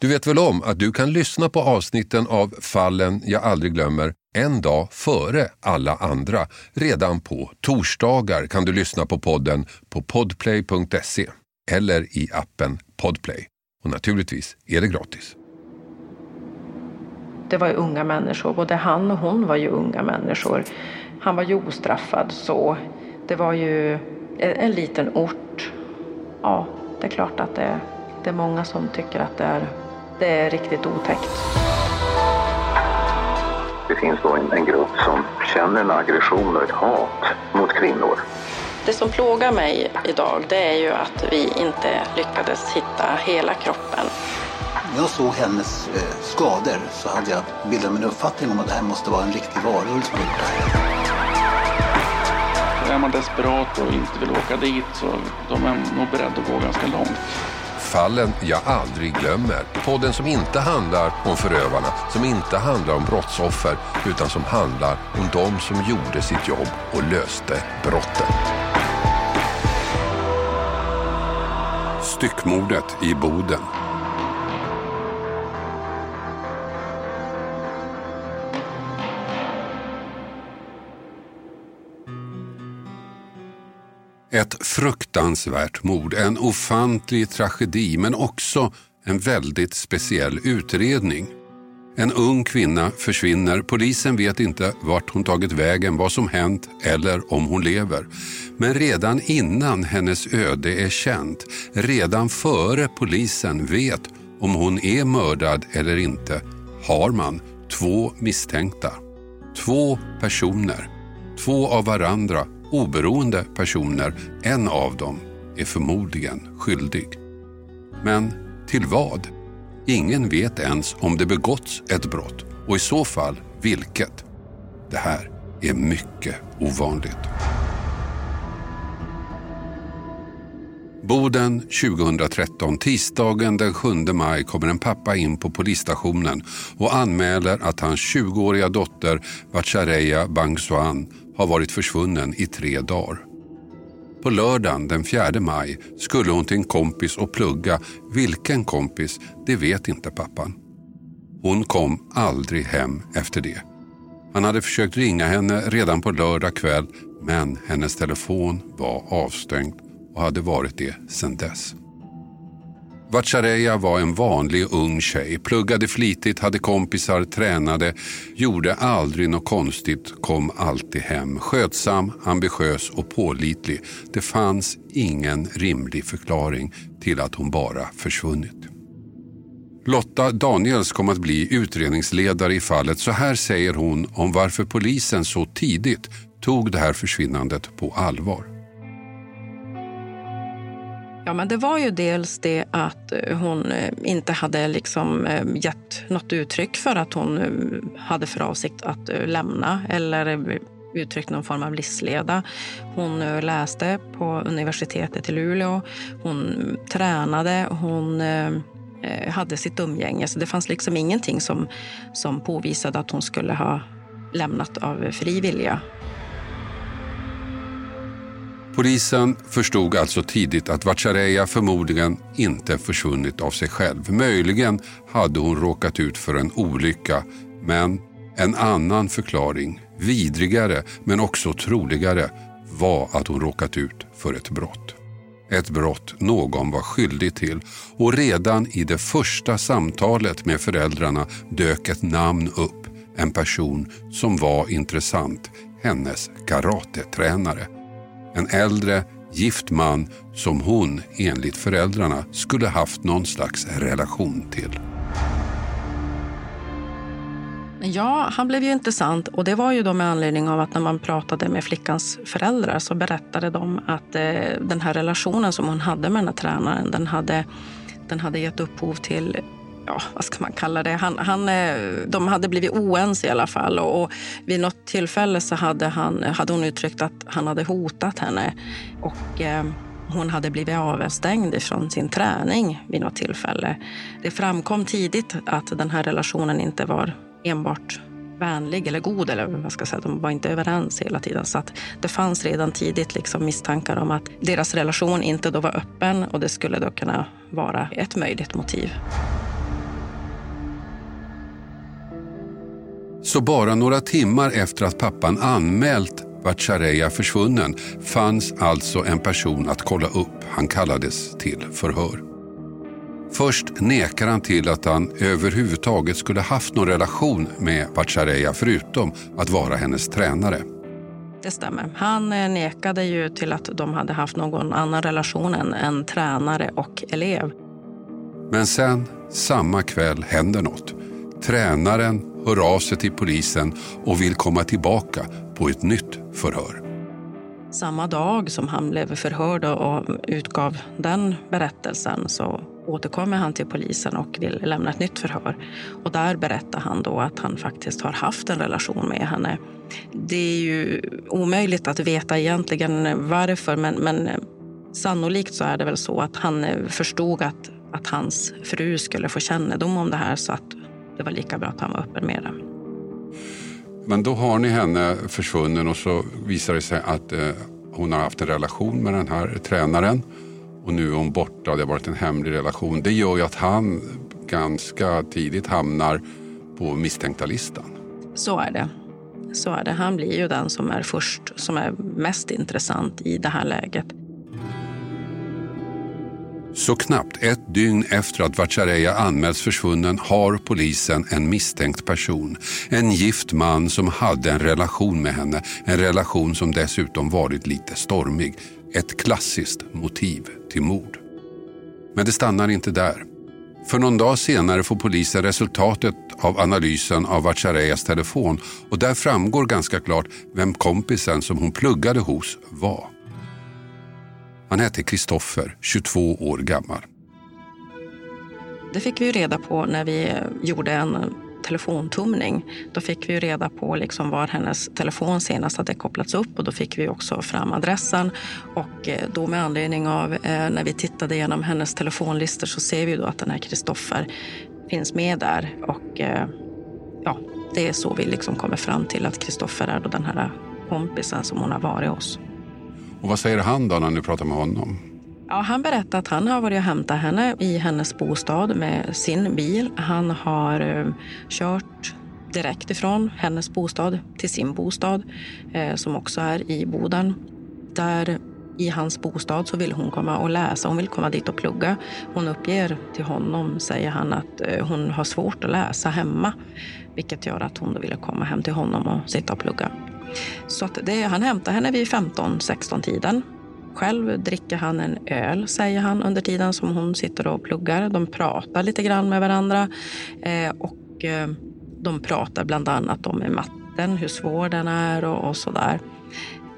Du vet väl om att du kan lyssna på avsnitten av Fallen jag aldrig glömmer en dag före alla andra. Redan på torsdagar kan du lyssna på podden på podplay.se eller i appen Podplay. Och naturligtvis är det gratis. Det var ju unga människor, både han och hon var ju unga människor. Han var ju ostraffad så det var ju en, liten ort. Ja, det är klart att det, det är många som tycker att det är, det är riktigt otäckt. Det finns då en, en grupp som känner en aggression och ett hat mot kvinnor. Det som plågar mig idag det är ju att vi inte lyckades hitta hela kroppen. När jag såg hennes eh, skador så hade jag bildat mig en uppfattning om att det här måste vara en riktig varulv. Är man desperat och inte vill åka dit så de är nog beredda att gå ganska långt. Fallen jag aldrig glömmer. Podden som inte handlar om förövarna, som inte handlar om brottsoffer, utan som handlar om de som gjorde sitt jobb och löste brotten. Styckmordet i Boden. Ett fruktansvärt mord, en ofantlig tragedi men också en väldigt speciell utredning. En ung kvinna försvinner. Polisen vet inte vart hon tagit vägen, vad som hänt eller om hon lever. Men redan innan hennes öde är känt, redan före polisen vet om hon är mördad eller inte, har man två misstänkta. Två personer, två av varandra oberoende personer. En av dem är förmodligen skyldig. Men till vad? Ingen vet ens om det begåtts ett brott och i så fall vilket. Det här är mycket ovanligt. Boden 2013, tisdagen den 7 maj kommer en pappa in på polisstationen och anmäler att hans 20-åriga dotter Vatchareeya Bangsuan har varit försvunnen i tre dagar. På lördagen den 4 maj skulle hon till en kompis och plugga. Vilken kompis, det vet inte pappan. Hon kom aldrig hem efter det. Han hade försökt ringa henne redan på lördag kväll men hennes telefon var avstängd och hade varit det sedan dess. Vatchareeya var en vanlig ung tjej, pluggade flitigt, hade kompisar, tränade, gjorde aldrig något konstigt, kom alltid hem. Skötsam, ambitiös och pålitlig. Det fanns ingen rimlig förklaring till att hon bara försvunnit. Lotta Daniels kom att bli utredningsledare i fallet. Så här säger hon om varför polisen så tidigt tog det här försvinnandet på allvar. Ja, men det var ju dels det att eh, hon eh, inte hade liksom eh, gett något uttryck för att hon hade för avsikt att lämna eller uttryckt någon form av livsleda. Hon läste på universitetet i Luleå. Hon mm, tränade. Hon hade sitt umgänge. Så det fanns liksom ingenting som, som påvisade att hon skulle ha lämnat av fri vilja. Polisen förstod alltså tidigt att Vatchareeya förmodligen inte försvunnit av sig själv. Möjligen hade hon råkat ut för en olycka, men en annan förklaring, vidrigare men också troligare, var att hon råkat ut för ett brott. Ett brott någon var skyldig till och redan i det första samtalet med föräldrarna dök ett namn upp. En person som var intressant, hennes karatetränare. En äldre, gift man som hon enligt föräldrarna skulle haft någon slags relation till. Ja, han blev ju intressant och det var ju då med anledning av att när man pratade med flickans föräldrar så berättade de att eh, den här relationen som hon hade med den här tränaren, den hade, den hade gett upphov till ja, vad ska man kalla det? Han, han, eh, de hade blivit oense i alla fall. Och, och vid något tillfälle så hade, han, hade hon uttryckt att han hade hotat henne. Och eh, hon hade blivit avstängd från sin träning vid något tillfälle. Det framkom tidigt att den här relationen inte var enbart vänlig eller god. Eller vad ska jag säga. De var inte överens hela tiden. Så att det fanns redan tidigt liksom misstankar om att deras relation inte då var öppen och det skulle då kunna vara ett möjligt motiv. Så bara några timmar efter att pappan anmält Vatchareeya försvunnen fanns alltså en person att kolla upp. Han kallades till förhör. Först nekar han till att han överhuvudtaget skulle haft någon relation med Vatchareeya förutom att vara hennes tränare. Det stämmer. Han eh, nekade ju till att de hade haft någon annan relation än en tränare och elev. Men sen, samma kväll, händer något. Tränaren hör av sig till polisen och vill komma tillbaka på ett nytt förhör. Samma dag som han blev förhörd och utgav den berättelsen så återkommer han till polisen och vill lämna ett nytt förhör. Och där berättar han då att han faktiskt har haft en relation med henne. Det är ju omöjligt att veta egentligen varför men, men sannolikt så är det väl så att han förstod att, att hans fru skulle få kännedom om det här så att det var lika bra att han var öppen med det. Men då har ni henne försvunnen och så visar det sig att eh, hon har haft en relation med den här tränaren. Och nu är hon borta, det har varit en hemlig relation. Det gör ju att han ganska tidigt hamnar på misstänkta listan. Så är det. Så är det. Han blir ju den som är först, som är mest intressant i det här läget. Så knappt ett dygn efter att Vatchareeya anmälts försvunnen har polisen en misstänkt person. En gift man som hade en relation med henne. En relation som dessutom varit lite stormig. Ett klassiskt motiv till mord. Men det stannar inte där. För någon dag senare får polisen resultatet av analysen av Vatchareeyas telefon och där framgår ganska klart vem kompisen som hon pluggade hos var. Han hette Kristoffer, 22 år gammal. Det fick vi reda på när vi eh, gjorde en eh, telefontumning. Då fick vi reda på liksom var hennes telefon senast hade kopplats upp och då fick vi också fram adressen. Och eh, då med anledning av eh, när vi tittade igenom hennes telefonlistor så ser vi då att den här Kristoffer finns med där. Och eh, ja, det är så vi liksom kommer fram till att Kristoffer är då den här kompisen som hon har varit hos. Och vad säger han då när ni pratar med honom? Ja, han berättar att han har varit och hämtat henne i hennes bostad med sin bil. Han har eh, kört direkt ifrån hennes bostad till sin bostad eh, som också är i Boden. Där i hans bostad så vill hon komma och läsa. Hon vill komma dit och plugga. Hon uppger till honom, säger han, att eh, hon har svårt att läsa hemma. Vilket gör att hon då ville komma hem till honom och sitta och plugga. Så att det, han hämtar henne vid 15-16 tiden. Själv dricker han en öl, säger han, under tiden som hon sitter och pluggar. De pratar lite grann med varandra eh, och eh, de pratar bland annat om matten, hur svår den är och, och så där.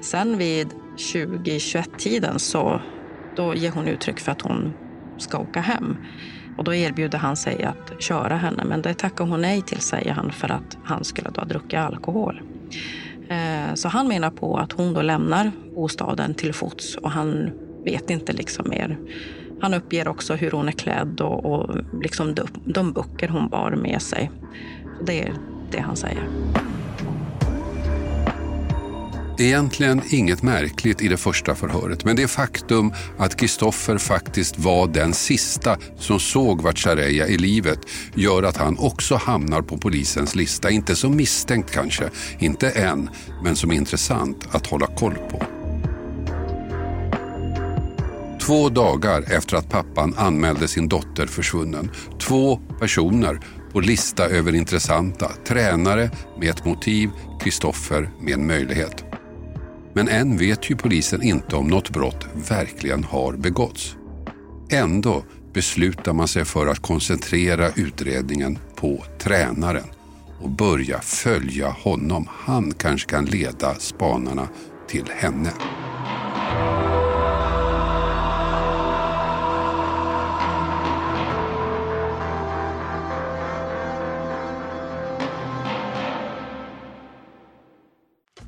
Sen vid 2021-tiden så då ger hon uttryck för att hon ska åka hem. Och då erbjuder han sig att köra henne, men det tackar hon nej till, säger han, för att han skulle då ha druckit alkohol. Eh, så han menar på att hon då lämnar bostaden till fots och han vet inte liksom mer. Han uppger också hur hon är klädd och, och liksom de, de böcker hon bar med sig. Det är det han säger. Egentligen inget märkligt i det första förhöret men det faktum att Kristoffer faktiskt var den sista som såg Vatchareeya i livet gör att han också hamnar på polisens lista. Inte som misstänkt kanske, inte än, men som intressant att hålla koll på. Två dagar efter att pappan anmälde sin dotter försvunnen. Två personer på lista över intressanta. Tränare med ett motiv, Kristoffer med en möjlighet. Men än vet ju polisen inte om något brott verkligen har begåtts. Ändå beslutar man sig för att koncentrera utredningen på tränaren och börja följa honom. Han kanske kan leda spanarna till henne.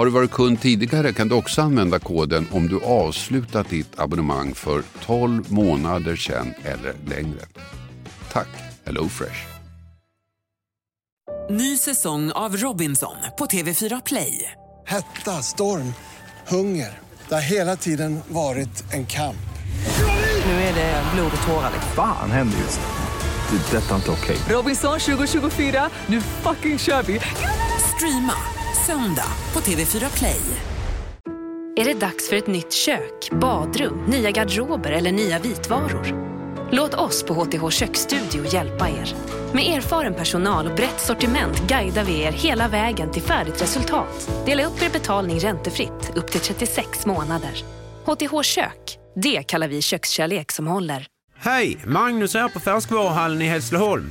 Har du varit kund tidigare kan du också använda koden om du avslutat ditt abonnemang för 12 månader sedan eller längre. Tack HelloFresh. Ny säsong av Robinson på TV4 Play. Hetta, storm, hunger. Det har hela tiden varit en kamp. Nu är det blod och tårar. Fan händer just nu. Det. är Detta är inte okej. Robinson 2024, nu fucking kör vi! Streama söndag på TV4 Play. Är det dags för ett nytt kök, badrum, nya garderober eller nya vitvaror? Låt oss på HTH Köksstudio hjälpa er. Med erfaren personal och brett sortiment guidar vi er hela vägen till färdigt resultat. Dela upp er betalning räntefritt upp till 36 månader. HTH Kök, det kallar vi kökskärlek som håller. Hej! Magnus här på Färskvaruhallen i Hässleholm.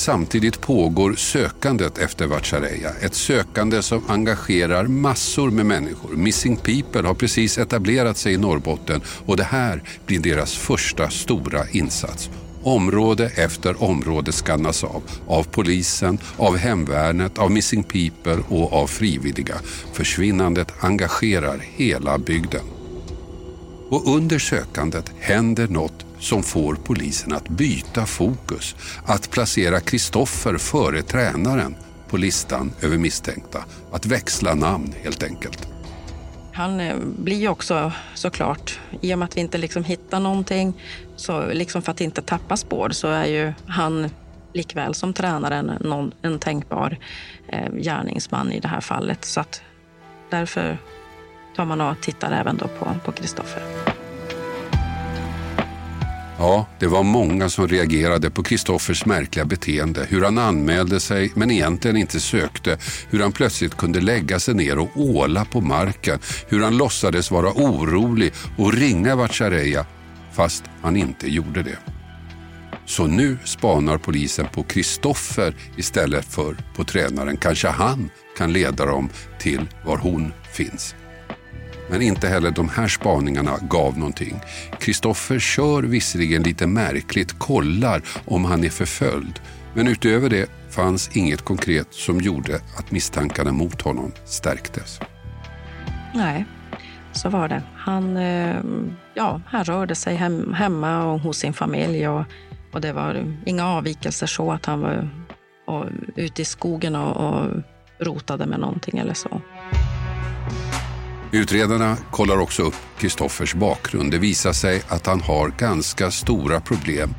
Samtidigt pågår sökandet efter Vatchareeya. Ett sökande som engagerar massor med människor. Missing People har precis etablerat sig i Norrbotten och det här blir deras första stora insats. Område efter område skannas av. Av polisen, av hemvärnet, av Missing People och av frivilliga. Försvinnandet engagerar hela bygden. Och under sökandet händer något som får polisen att byta fokus. Att placera Kristoffer före tränaren på listan över misstänkta. Att växla namn helt enkelt. Han eh, blir ju också såklart, i och med att vi inte liksom hittar någonting, så liksom för att inte tappa spår så är ju han likväl som tränaren någon, en tänkbar eh, gärningsman i det här fallet. Så att därför tar man och tittar även då på Kristoffer. Ja, det var många som reagerade på Kristoffers märkliga beteende. Hur han anmälde sig men egentligen inte sökte. Hur han plötsligt kunde lägga sig ner och åla på marken. Hur han låtsades vara orolig och ringa Vatchareeya fast han inte gjorde det. Så nu spanar polisen på Kristoffer istället för på tränaren. Kanske han kan leda dem till var hon finns. Men inte heller de här spaningarna gav någonting. Kristoffer kör visserligen lite märkligt, kollar om han är förföljd. Men utöver det fanns inget konkret som gjorde att misstankarna mot honom stärktes. Nej, så var det. Han, eh, ja, han rörde sig hem, hemma och hos sin familj. Och, och det var inga avvikelser så att han var och, ute i skogen och, och rotade med någonting eller så. Utredarna kollar också upp Kristoffers bakgrund. Det visar sig att han har ganska stora problem.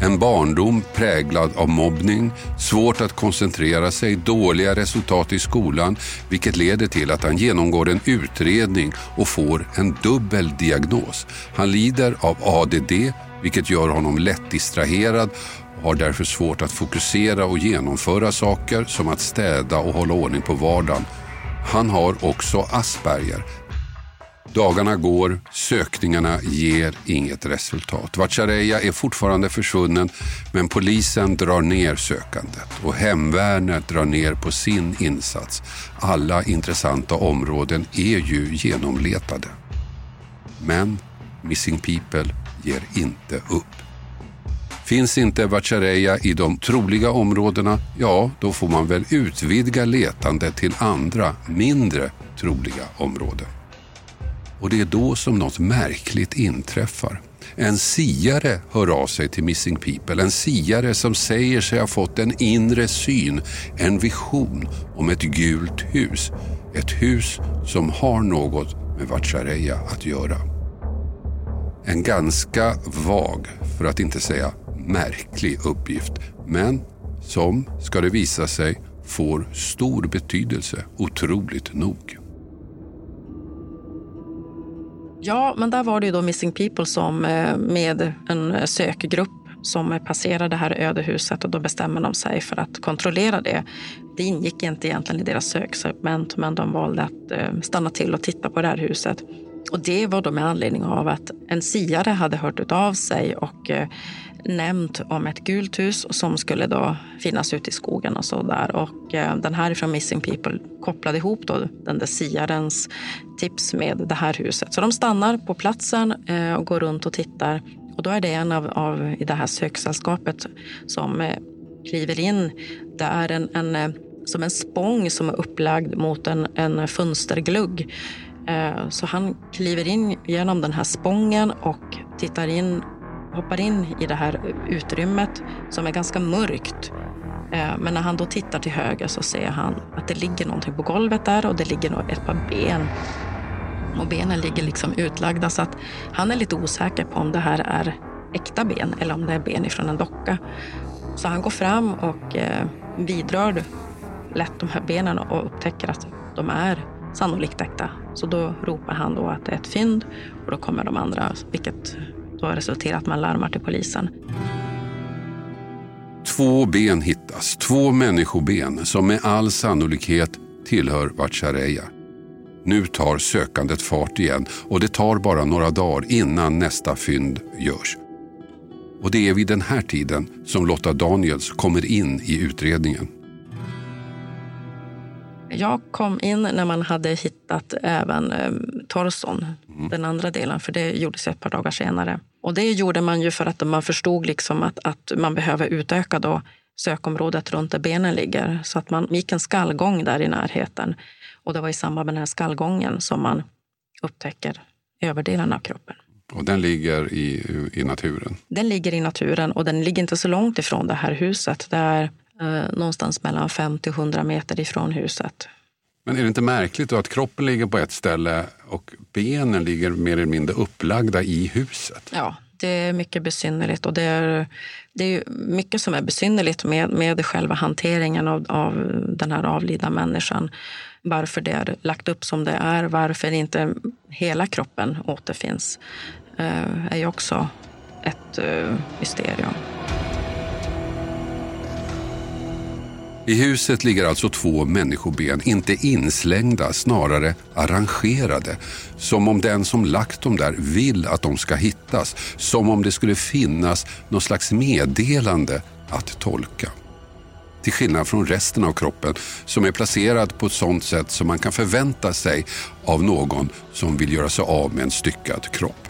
En barndom präglad av mobbning, svårt att koncentrera sig, dåliga resultat i skolan vilket leder till att han genomgår en utredning och får en dubbel diagnos. Han lider av ADD vilket gör honom lätt distraherad och har därför svårt att fokusera och genomföra saker som att städa och hålla ordning på vardagen. Han har också Asperger. Dagarna går, sökningarna ger inget resultat. Vatchareeya är fortfarande försvunnen men polisen drar ner sökandet och hemvärnet drar ner på sin insats. Alla intressanta områden är ju genomletade. Men Missing People ger inte upp. Finns inte Vatchareeya i de troliga områdena, ja, då får man väl utvidga letandet till andra, mindre troliga områden. Och det är då som något märkligt inträffar. En siare hör av sig till Missing People. En siare som säger sig ha fått en inre syn, en vision om ett gult hus. Ett hus som har något med Vatchareeya att göra. En ganska vag, för att inte säga märklig uppgift. Men som, ska det visa sig, får stor betydelse, otroligt nog. Ja, men där var det ju då Missing People som eh, med en sökgrupp som passerar det här ödehuset och då bestämmer de sig för att kontrollera det. Det ingick inte egentligen i deras söksegment men de valde att eh, stanna till och titta på det här huset. Och det var då med anledning av att en siare hade hört av sig och eh, nämnt om ett gult hus som skulle då finnas ute i skogen och så där. Och eh, den här från Missing People kopplade ihop då den där siarens tips med det här huset. Så de stannar på platsen eh, och går runt och tittar. Och då är det en av, av i det här söksällskapet som kliver in. Det är en, en, som en spång som är upplagd mot en, en fönsterglugg. Eh, så han kliver in genom den här spången och tittar in hoppar in i det här utrymmet som är ganska mörkt. Eh, men när han då tittar till höger så ser han att det ligger någonting på golvet där och det ligger ett par ben. Och benen ligger liksom utlagda så att han är lite osäker på om det här är äkta ben eller om det är ben ifrån en docka. Så han går fram och eh, vidrör lätt de här benen och upptäcker att de är sannolikt äkta. Så då ropar han då att det är ett fynd och då kommer de andra, vilket då resulterar att man larmar till polisen. Två ben hittas, två människoben som med all sannolikhet tillhör Vatchareeya. Nu tar sökandet fart igen och det tar bara några dagar innan nästa fynd görs. Och det är vid den här tiden som Lotta Daniels kommer in i utredningen. Jag kom in när man hade hittat även eh, torson, mm. den andra delen, för det gjordes ett par dagar senare. Och det gjorde man ju för att man förstod liksom att, att man behöver utöka då sökområdet runt där benen ligger. Så att man gick en skallgång där i närheten. Och det var i samband med den här skallgången som man upptäcker överdelen av kroppen. Och den ligger i, i naturen? Den ligger i naturen och den ligger inte så långt ifrån det här huset. Det är eh, någonstans mellan 50 och 100 meter ifrån huset. Men är det inte märkligt då att kroppen ligger på ett ställe och benen ligger mer eller mindre upplagda i huset? Ja, det är mycket besynnerligt och det är, det är mycket som är besynnerligt med, med själva hanteringen av, av den här avlidna människan. Varför det är lagt upp som det är, varför inte hela kroppen återfinns eh, är ju också ett eh, mysterium. I huset ligger alltså två människoben, inte inslängda, snarare arrangerade. Som om den som lagt dem där vill att de ska hittas. Som om det skulle finnas någon slags meddelande att tolka. Till skillnad från resten av kroppen som är placerad på ett sådant sätt som man kan förvänta sig av någon som vill göra sig av med en styckad kropp.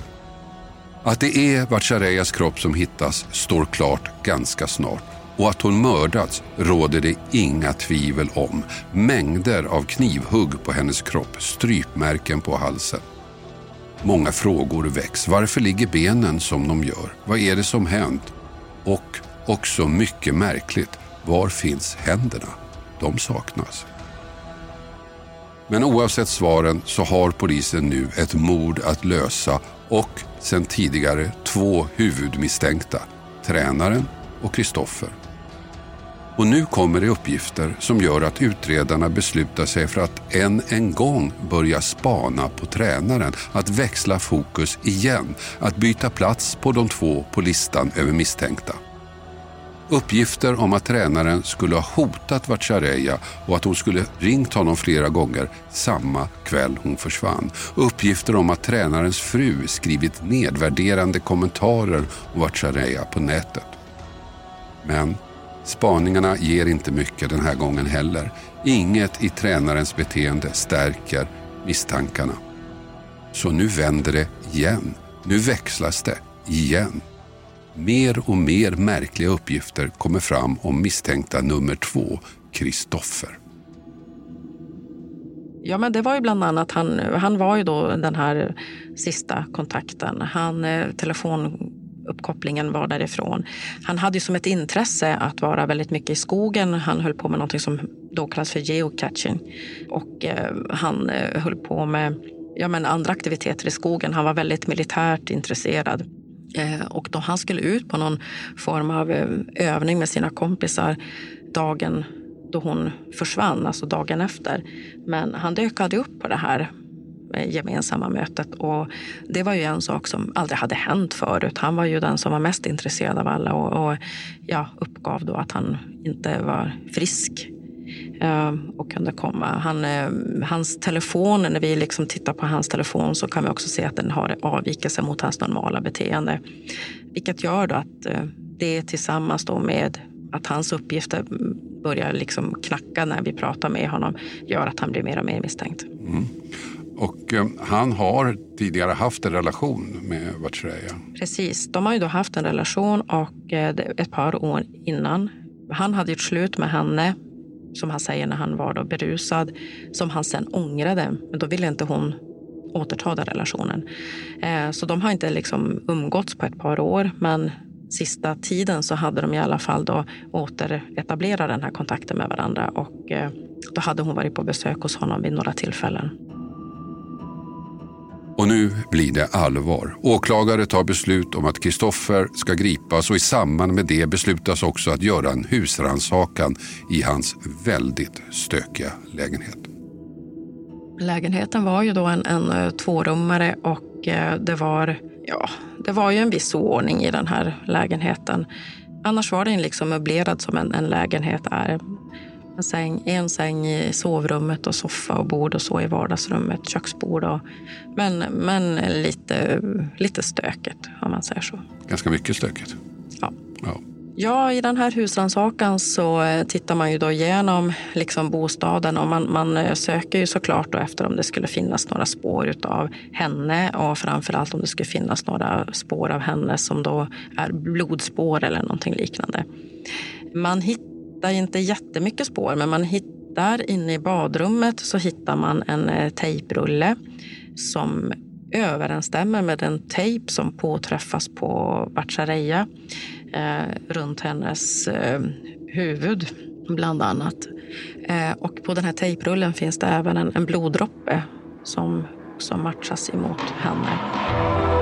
Att det är Vatchareeyas kropp som hittas står klart ganska snart och att hon mördats råder det inga tvivel om. Mängder av knivhugg på hennes kropp, strypmärken på halsen. Många frågor väcks. Varför ligger benen som de gör? Vad är det som hänt? Och också mycket märkligt, var finns händerna? De saknas. Men oavsett svaren så har polisen nu ett mord att lösa och sen tidigare två huvudmisstänkta. Tränaren och Kristoffer. Och nu kommer det uppgifter som gör att utredarna beslutar sig för att än en gång börja spana på tränaren. Att växla fokus igen. Att byta plats på de två på listan över misstänkta. Uppgifter om att tränaren skulle ha hotat Vatchareeya och att hon skulle ringt honom flera gånger samma kväll hon försvann. Uppgifter om att tränarens fru skrivit nedvärderande kommentarer om Vatchareeya på nätet. Men spaningarna ger inte mycket den här gången heller. Inget i tränarens beteende stärker misstankarna. Så nu vänder det igen. Nu växlas det igen. Mer och mer märkliga uppgifter kommer fram om misstänkta nummer två, Kristoffer. Ja, men det var ju bland annat, han, han var ju då den här sista kontakten. Han, eh, Uppkopplingen var därifrån. Han hade ju som ett intresse att vara väldigt mycket i skogen. Han höll på med något som då kallas för geocaching. Och eh, han eh, höll på med ja, men andra aktiviteter i skogen. Han var väldigt militärt intresserad. Eh, och då han skulle ut på någon form av eh, övning med sina kompisar dagen då hon försvann, alltså dagen efter. Men han dök aldrig upp på det här Eh, gemensamma mötet. Och det var ju en sak som aldrig hade hänt förut. Han var ju den som var mest intresserad av alla och, och ja, uppgav då att han inte var frisk eh, och kunde komma. Han, eh, hans telefon, när vi liksom tittar på hans telefon så kan vi också se att den har avvikelse mot hans normala beteende. Vilket gör då att det tillsammans då med att hans uppgifter börjar liksom knacka när vi pratar med honom gör att han blir mer och mer misstänkt. Mm. Och eh, han har tidigare haft en relation med Vatchareeya? Precis, de har ju då haft en relation och eh, ett par år innan. Han hade gjort slut med henne som han säger när han var då berusad, som han sen ångrade. Men då ville inte hon återta den relationen. Eh, så de har inte liksom umgåtts på ett par år, men sista tiden så hade de i alla fall då återetablerat den här kontakten med varandra och eh, då hade hon varit på besök hos honom vid några tillfällen. Och nu blir det allvar. Åklagare tar beslut om att Kristoffer ska gripas och i samband med det beslutas också att göra en husrannsakan i hans väldigt stökiga lägenhet. Lägenheten var ju då en, en eh, tvårummare och eh, det var, ja, det var ju en viss ordning i den här lägenheten. Annars var den liksom möblerad som en, en lägenhet är. En säng, en säng i sovrummet och soffa och bord och så i vardagsrummet, köksbord. Och, men men lite, lite stökigt om man säger så. Ganska mycket stökigt. Ja. ja. Ja, i den här husrannsakan så eh, tittar man ju då igenom liksom bostaden och man, man eh, söker ju såklart efter om det skulle finnas några spår av henne och framförallt om det skulle finnas några spår av henne som då är blodspår eller någonting liknande. Man hittar hittar inte jättemycket spår, men man hittar inne i badrummet så hittar man en eh, tejprulle som överensstämmer med den tejp som påträffas på Bachareya eh, runt hennes eh, huvud. bland annat. Eh, och på den här tejprullen finns det även en, en bloddroppe som, som matchas emot henne.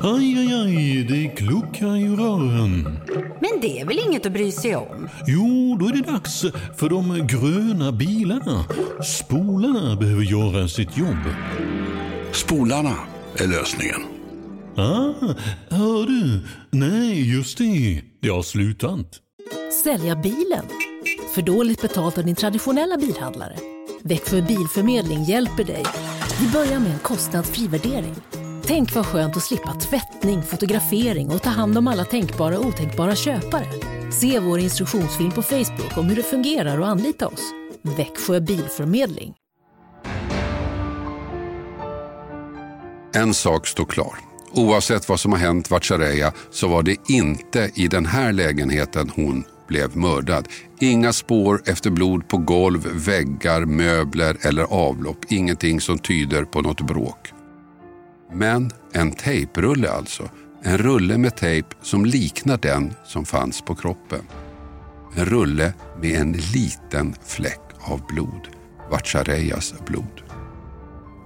Aj, aj, aj, det kluckar i rören. Men det är väl inget att bry sig om? Jo, då är det dags för de gröna bilarna. Spolarna behöver göra sitt jobb. Spolarna är lösningen. Ah, hör du? Nej, just det. Det har slutat. Sälja bilen? För dåligt betalt av din traditionella bilhandlare? Växjö Bilförmedling hjälper dig. Vi börjar med en kostnadsfri värdering. Tänk vad skönt att slippa tvättning, fotografering och ta hand om alla tänkbara och otänkbara köpare. Se vår instruktionsfilm på Facebook om hur det fungerar och anlita oss. Växjö Bilförmedling. En sak står klar. Oavsett vad som har hänt Vatchareeya så var det inte i den här lägenheten hon blev mördad. Inga spår efter blod på golv, väggar, möbler eller avlopp. Ingenting som tyder på något bråk. Men en tejprulle alltså. En rulle med tejp som liknar den som fanns på kroppen. En rulle med en liten fläck av blod. Vatchareeyas blod.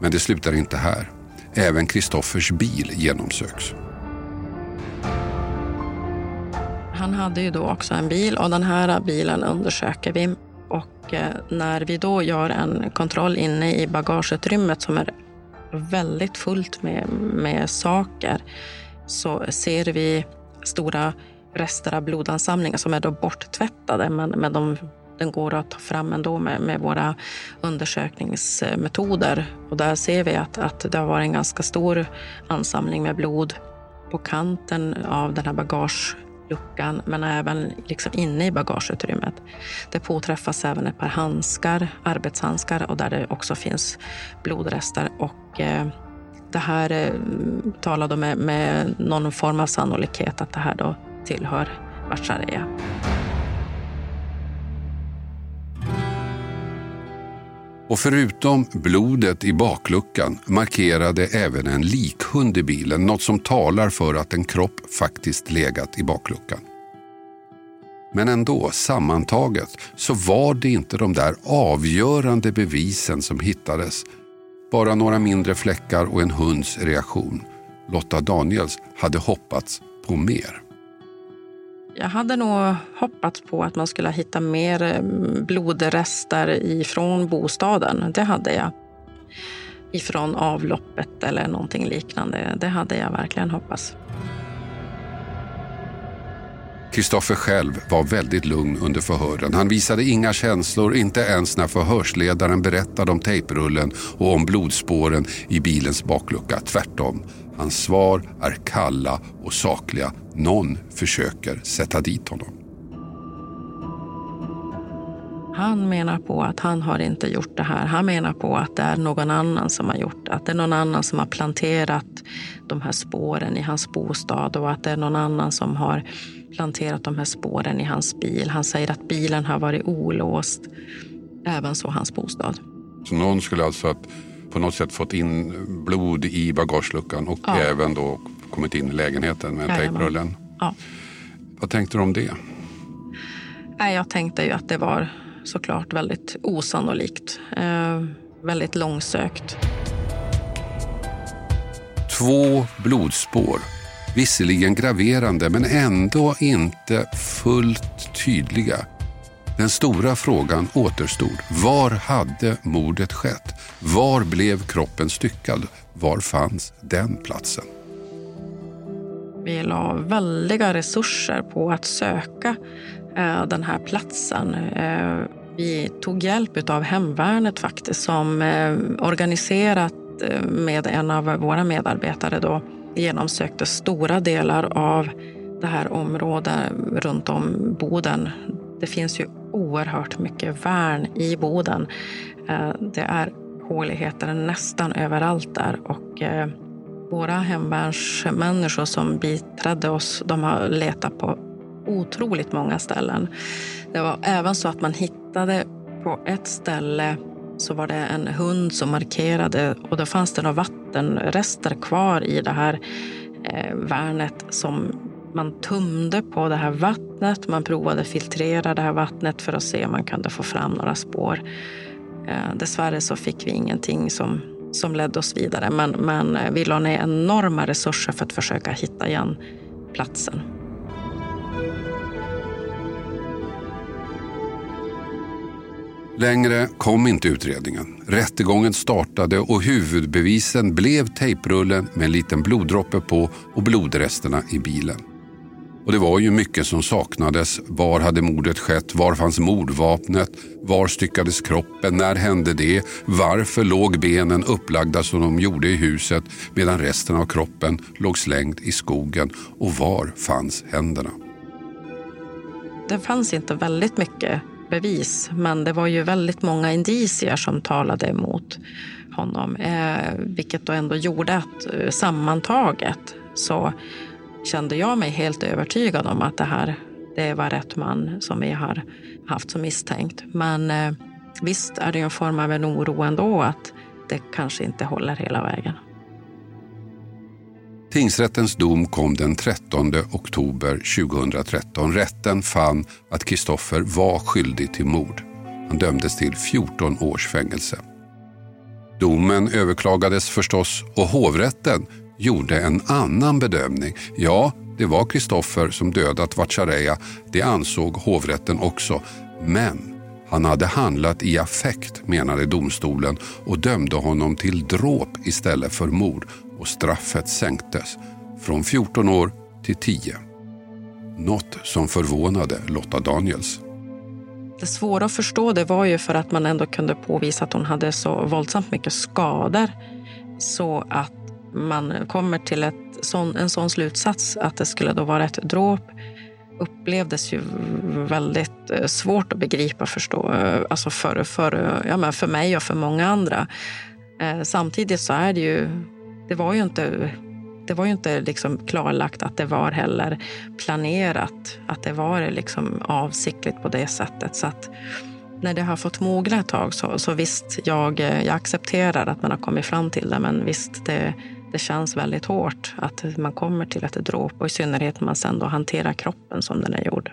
Men det slutar inte här. Även Kristoffers bil genomsöks. Han hade ju då också en bil och den här bilen undersöker vi. Och eh, när vi då gör en kontroll inne i bagageutrymmet som är väldigt fullt med, med saker så ser vi stora rester av blodansamlingar som är då borttvättade men, men de, den går att ta fram ändå med, med våra undersökningsmetoder. Och där ser vi att, att det har varit en ganska stor ansamling med blod på kanten av den här bagage luckan men även liksom inne i bagageutrymmet. Det påträffas även ett par handskar, arbetshandskar och där det också finns blodrester. Och, eh, det här eh, talar då med, med någon form av sannolikhet att det här då tillhör Vatchareeya. Och förutom blodet i bakluckan markerade även en likhund i bilen. Något som talar för att en kropp faktiskt legat i bakluckan. Men ändå, sammantaget, så var det inte de där avgörande bevisen som hittades. Bara några mindre fläckar och en hunds reaktion. Lotta Daniels hade hoppats på mer. Jag hade nog hoppats på att man skulle hitta mer eh, blodrester ifrån bostaden. Det hade jag. Ifrån avloppet eller någonting liknande. Det hade jag verkligen hoppats. Kristoffer själv var väldigt lugn under förhören. Han visade inga känslor, inte ens när förhörsledaren berättade om tejprullen och om blodspåren i bilens baklucka. Tvärtom. Hans svar är kalla och sakliga. Någon försöker sätta dit honom. Han menar på att han har inte gjort det här. Han menar på att det är någon annan som har gjort det. Att det är någon annan som har planterat de här spåren i hans bostad och att det är någon annan som har planterat de här spåren i hans bil. Han säger att bilen har varit olåst. Även så hans bostad. Så någon skulle alltså att på något sätt fått in blod i bagageluckan och Ja. även då kommit in i lägenheten med Jajamän. tejprullen. Ja. Vad tänkte du om det? Jag tänkte ju att det var såklart väldigt osannolikt. Eh, väldigt långsökt. Två blodspår. Visserligen graverande men ändå inte fullt tydliga. Den stora frågan återstod. Var hade mordet skett? Var blev kroppen styckad? Var fanns den platsen? Vi la väldiga resurser på att söka eh, den här platsen. Eh, vi tog hjälp av hemvärnet faktiskt som eh, organiserat eh, med en av våra medarbetare då genomsökte stora delar av det här området runt om Boden det finns ju oerhört mycket värn i Boden. Eh, det är håligheter nästan överallt där och eh, våra hemvärnsmänniskor som biträdde oss, de har letat på otroligt många ställen. Det var även så att man hittade på ett ställe så var det en hund som markerade och då fanns det några vattenrester kvar i det här eh, värnet som man tumde på det här vattnet. Man provade filtrera det här vattnet för att se om man kunde få fram några spår. Eh, dessvärre så fick vi ingenting som, som ledde oss vidare men, men eh, vi la ner enorma resurser för att försöka hitta igen platsen. Längre kom inte utredningen. Rättegången startade och huvudbevisen blev tejprullen med en liten bloddroppe på och blodresterna i bilen. Och det var ju mycket som saknades. Var hade mordet skett? Var fanns mordvapnet? Var styckades kroppen? När hände det? Varför låg benen upplagda som de gjorde i huset medan resten av kroppen låg slängd i skogen? Och var fanns händerna? Det fanns inte väldigt mycket bevis, men det var ju väldigt många indicier som talade emot honom, eh, vilket då ändå gjorde att eh, sammantaget så kände jag mig helt övertygad om att det här det var rätt man som vi har haft som misstänkt. Men eh, visst är det en form av en oro ändå att det kanske inte håller hela vägen. Tingsrättens dom kom den 13 oktober 2013. Rätten fann att Kristoffer var skyldig till mord. Han dömdes till 14 års fängelse. Domen överklagades förstås och hovrätten gjorde en annan bedömning. Ja, det var Kristoffer som dödat Vatchareeya. Det ansåg hovrätten också. Men han hade handlat i affekt, menade domstolen och dömde honom till dråp istället för mord och straffet sänktes från 14 år till 10. Något som förvånade Lotta Daniels. Det svåra att förstå det var ju för att man ändå kunde påvisa att hon hade så våldsamt mycket skador så att man kommer till ett sån, en sån slutsats att det skulle då vara ett dråp upplevdes ju väldigt eh, svårt att begripa förstå, eh, alltså för, för, eh, ja, men för mig och för många andra. Samtidigt så är det ju, det var ju inte det var ju inte liksom klarlagt att det var heller planerat, att det var liksom avsiktligt på det sättet. Så att när det har fått mogna ett tag så, så visst, jag, jag accepterar att man har kommit fram till det, men visst, det, det känns väldigt hårt att man kommer till ett dråp och i synnerhet när man sen då hanterar kroppen som den är gjord.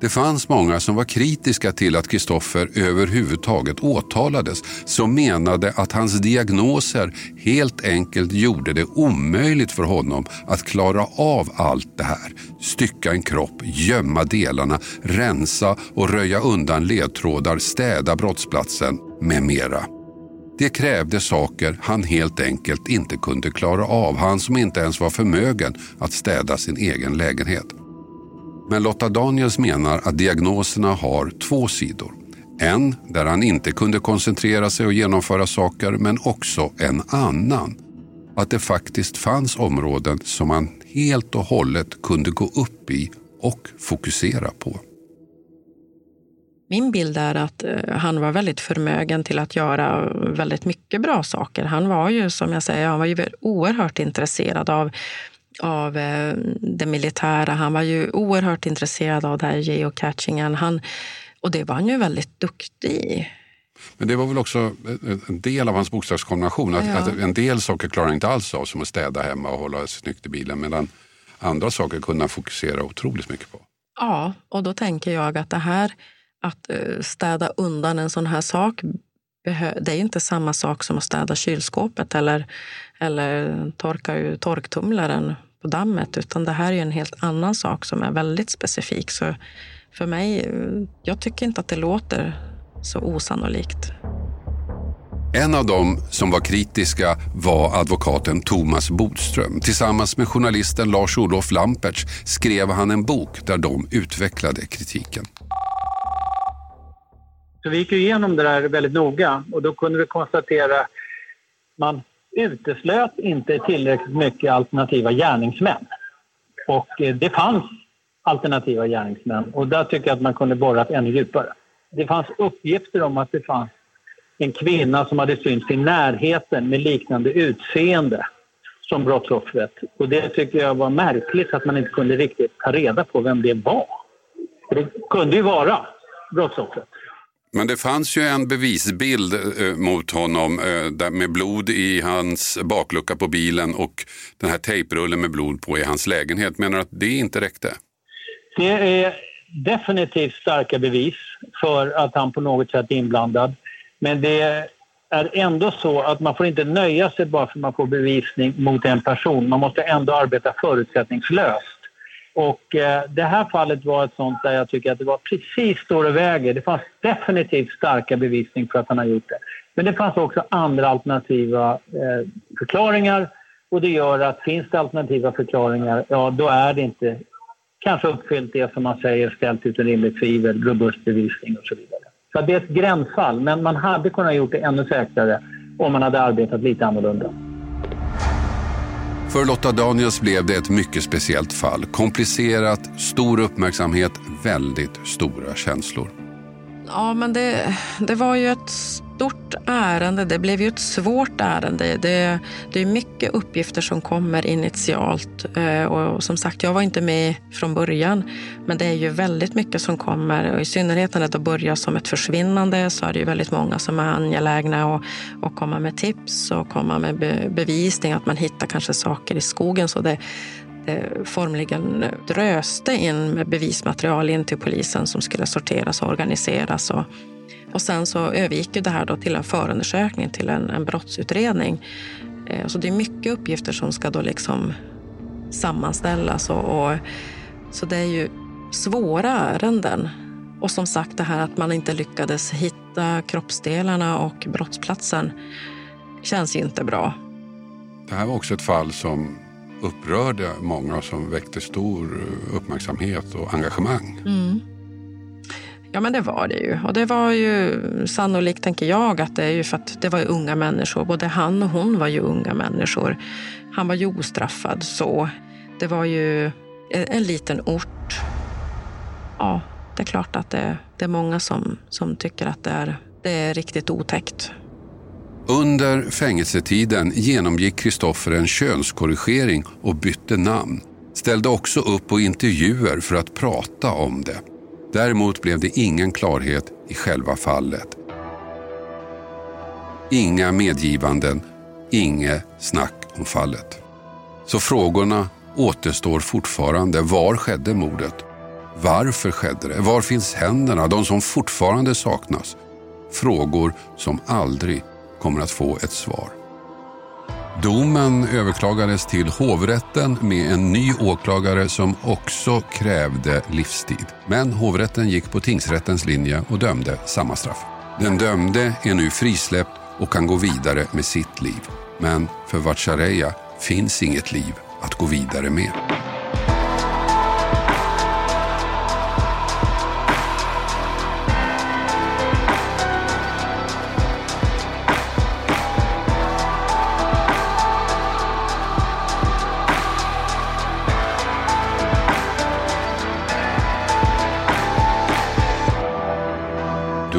Det fanns många som var kritiska till att Kristoffer överhuvudtaget åtalades som menade att hans diagnoser helt enkelt gjorde det omöjligt för honom att klara av allt det här. Stycka en kropp, gömma delarna, rensa och röja undan ledtrådar, städa brottsplatsen med mera. Det krävde saker han helt enkelt inte kunde klara av. Han som inte ens var förmögen att städa sin egen lägenhet. Men Lotta Daniels menar att diagnoserna har två sidor. En där han inte kunde koncentrera sig och genomföra saker men också en annan. Att det faktiskt fanns områden som han helt och hållet kunde gå upp i och fokusera på. Min bild är att eh, han var väldigt förmögen till att göra väldigt mycket bra saker. Han var ju, som jag säger, han var ju oerhört intresserad av av eh, det militära. Han var ju oerhört intresserad av det här geocachingen. Han, och det var han ju väldigt duktig i. Men det var väl också en del av hans bokstavskombination. Att, ja. att en del saker klarar han inte alls av, som att städa hemma och hålla snyggt i bilen. Medan andra saker kunde han fokusera otroligt mycket på. Ja, och då tänker jag att det här att eh, städa undan en sån här sak det är inte samma sak som att städa kylskåpet eller, eller torka ur torktumlaren på dammet, utan det här är en helt annan sak som är väldigt specifik. Så för mig, jag tycker inte att det låter så osannolikt. En av dem som var kritiska var advokaten Thomas Bodström. Tillsammans med journalisten Lars-Olof Lampertz skrev han en bok där de utvecklade kritiken. Så vi gick igenom det där väldigt noga och då kunde vi konstatera att man uteslöt inte tillräckligt mycket alternativa gärningsmän. Och eh, det fanns alternativa gärningsmän. Och där tycker jag att man kunde borrat ännu djupare. Det fanns uppgifter om att det fanns en kvinna som hade synts i närheten med liknande utseende som brottsoffret. Och det tycker jag var märkligt att man inte kunde riktigt ta reda på vem det var. För det kunde ju vara brottsoffret. Men det fanns ju en bevisbild eh, mot honom eh, med blod i hans baklucka på bilen och den här tejprullen med blod på i hans lägenhet. Menar du att det inte räckte? Det är definitivt starka bevis för att han på något sätt är inblandad. Men det är ändå så att man får inte nöja sig bara för att man får bevisning mot en person. Man måste ändå arbeta förutsättningslöst. Och eh, det här fallet var ett sånt där jag tycker att det var precis står och väger. Det fanns definitivt starka bevisning för att han har gjort det. Men det fanns också andra alternativa eh, förklaringar och det gör att finns det alternativa förklaringar, ja då är det inte kanske uppfyllt det som man säger ställt utan rimligt tvivel, robust bevisning och så vidare. Så det är ett gränsfall, men man hade kunnat gjort det ännu säkrare om man hade arbetat lite annorlunda. För Lotta Daniels blev det ett mycket speciellt fall. Komplicerat, stor uppmärksamhet, väldigt stora känslor. Ja, men det, det var ju ett stort ärende. Det blev ju ett svårt ärende. Det, det är mycket uppgifter som kommer initialt. Eh, och som sagt, jag var inte med från början. Men det är ju väldigt mycket som kommer. Och I synnerhet när det börjar som ett försvinnande så är det ju väldigt många som är angelägna att, att komma med tips och komma med bevisning. Att man hittar kanske saker i skogen. Så det, formligen dröste in med bevismaterial in till polisen som skulle sorteras och organiseras. Och, och sen så övergick det här då till en förundersökning, till en, en brottsutredning. Eh, så det är mycket uppgifter som ska då liksom sammanställas. Och, och, så det är ju svåra ärenden. Och som sagt det här att man inte lyckades hitta kroppsdelarna och brottsplatsen känns ju inte bra. Det här var också ett fall som upprörde många som väckte stor uppmärksamhet och engagemang. Mm. Ja, men det var det ju. Och det var ju sannolikt, tänker jag, att det är ju för att det var unga människor. Både han och hon var ju unga människor. Han var ju ostraffad så. Det var ju en liten ort. Ja, det är klart att det, det är många som, som tycker att det är, det är riktigt otäckt. Under fängelsetiden genomgick Kristoffer en könskorrigering och bytte namn. Ställde också upp på intervjuer för att prata om det. Däremot blev det ingen klarhet i själva fallet. Inga medgivanden, inget snack om fallet. Så frågorna återstår fortfarande. Var skedde mordet? Varför skedde det? Var finns händerna, de som fortfarande saknas? Frågor som aldrig kommer att få ett svar. Domen överklagades till hovrätten med en ny åklagare som också krävde livstid. Men hovrätten gick på tingsrättens linje och dömde samma straff. Den dömde är nu frisläppt och kan gå vidare med sitt liv. Men för Vatchareeya finns inget liv att gå vidare med.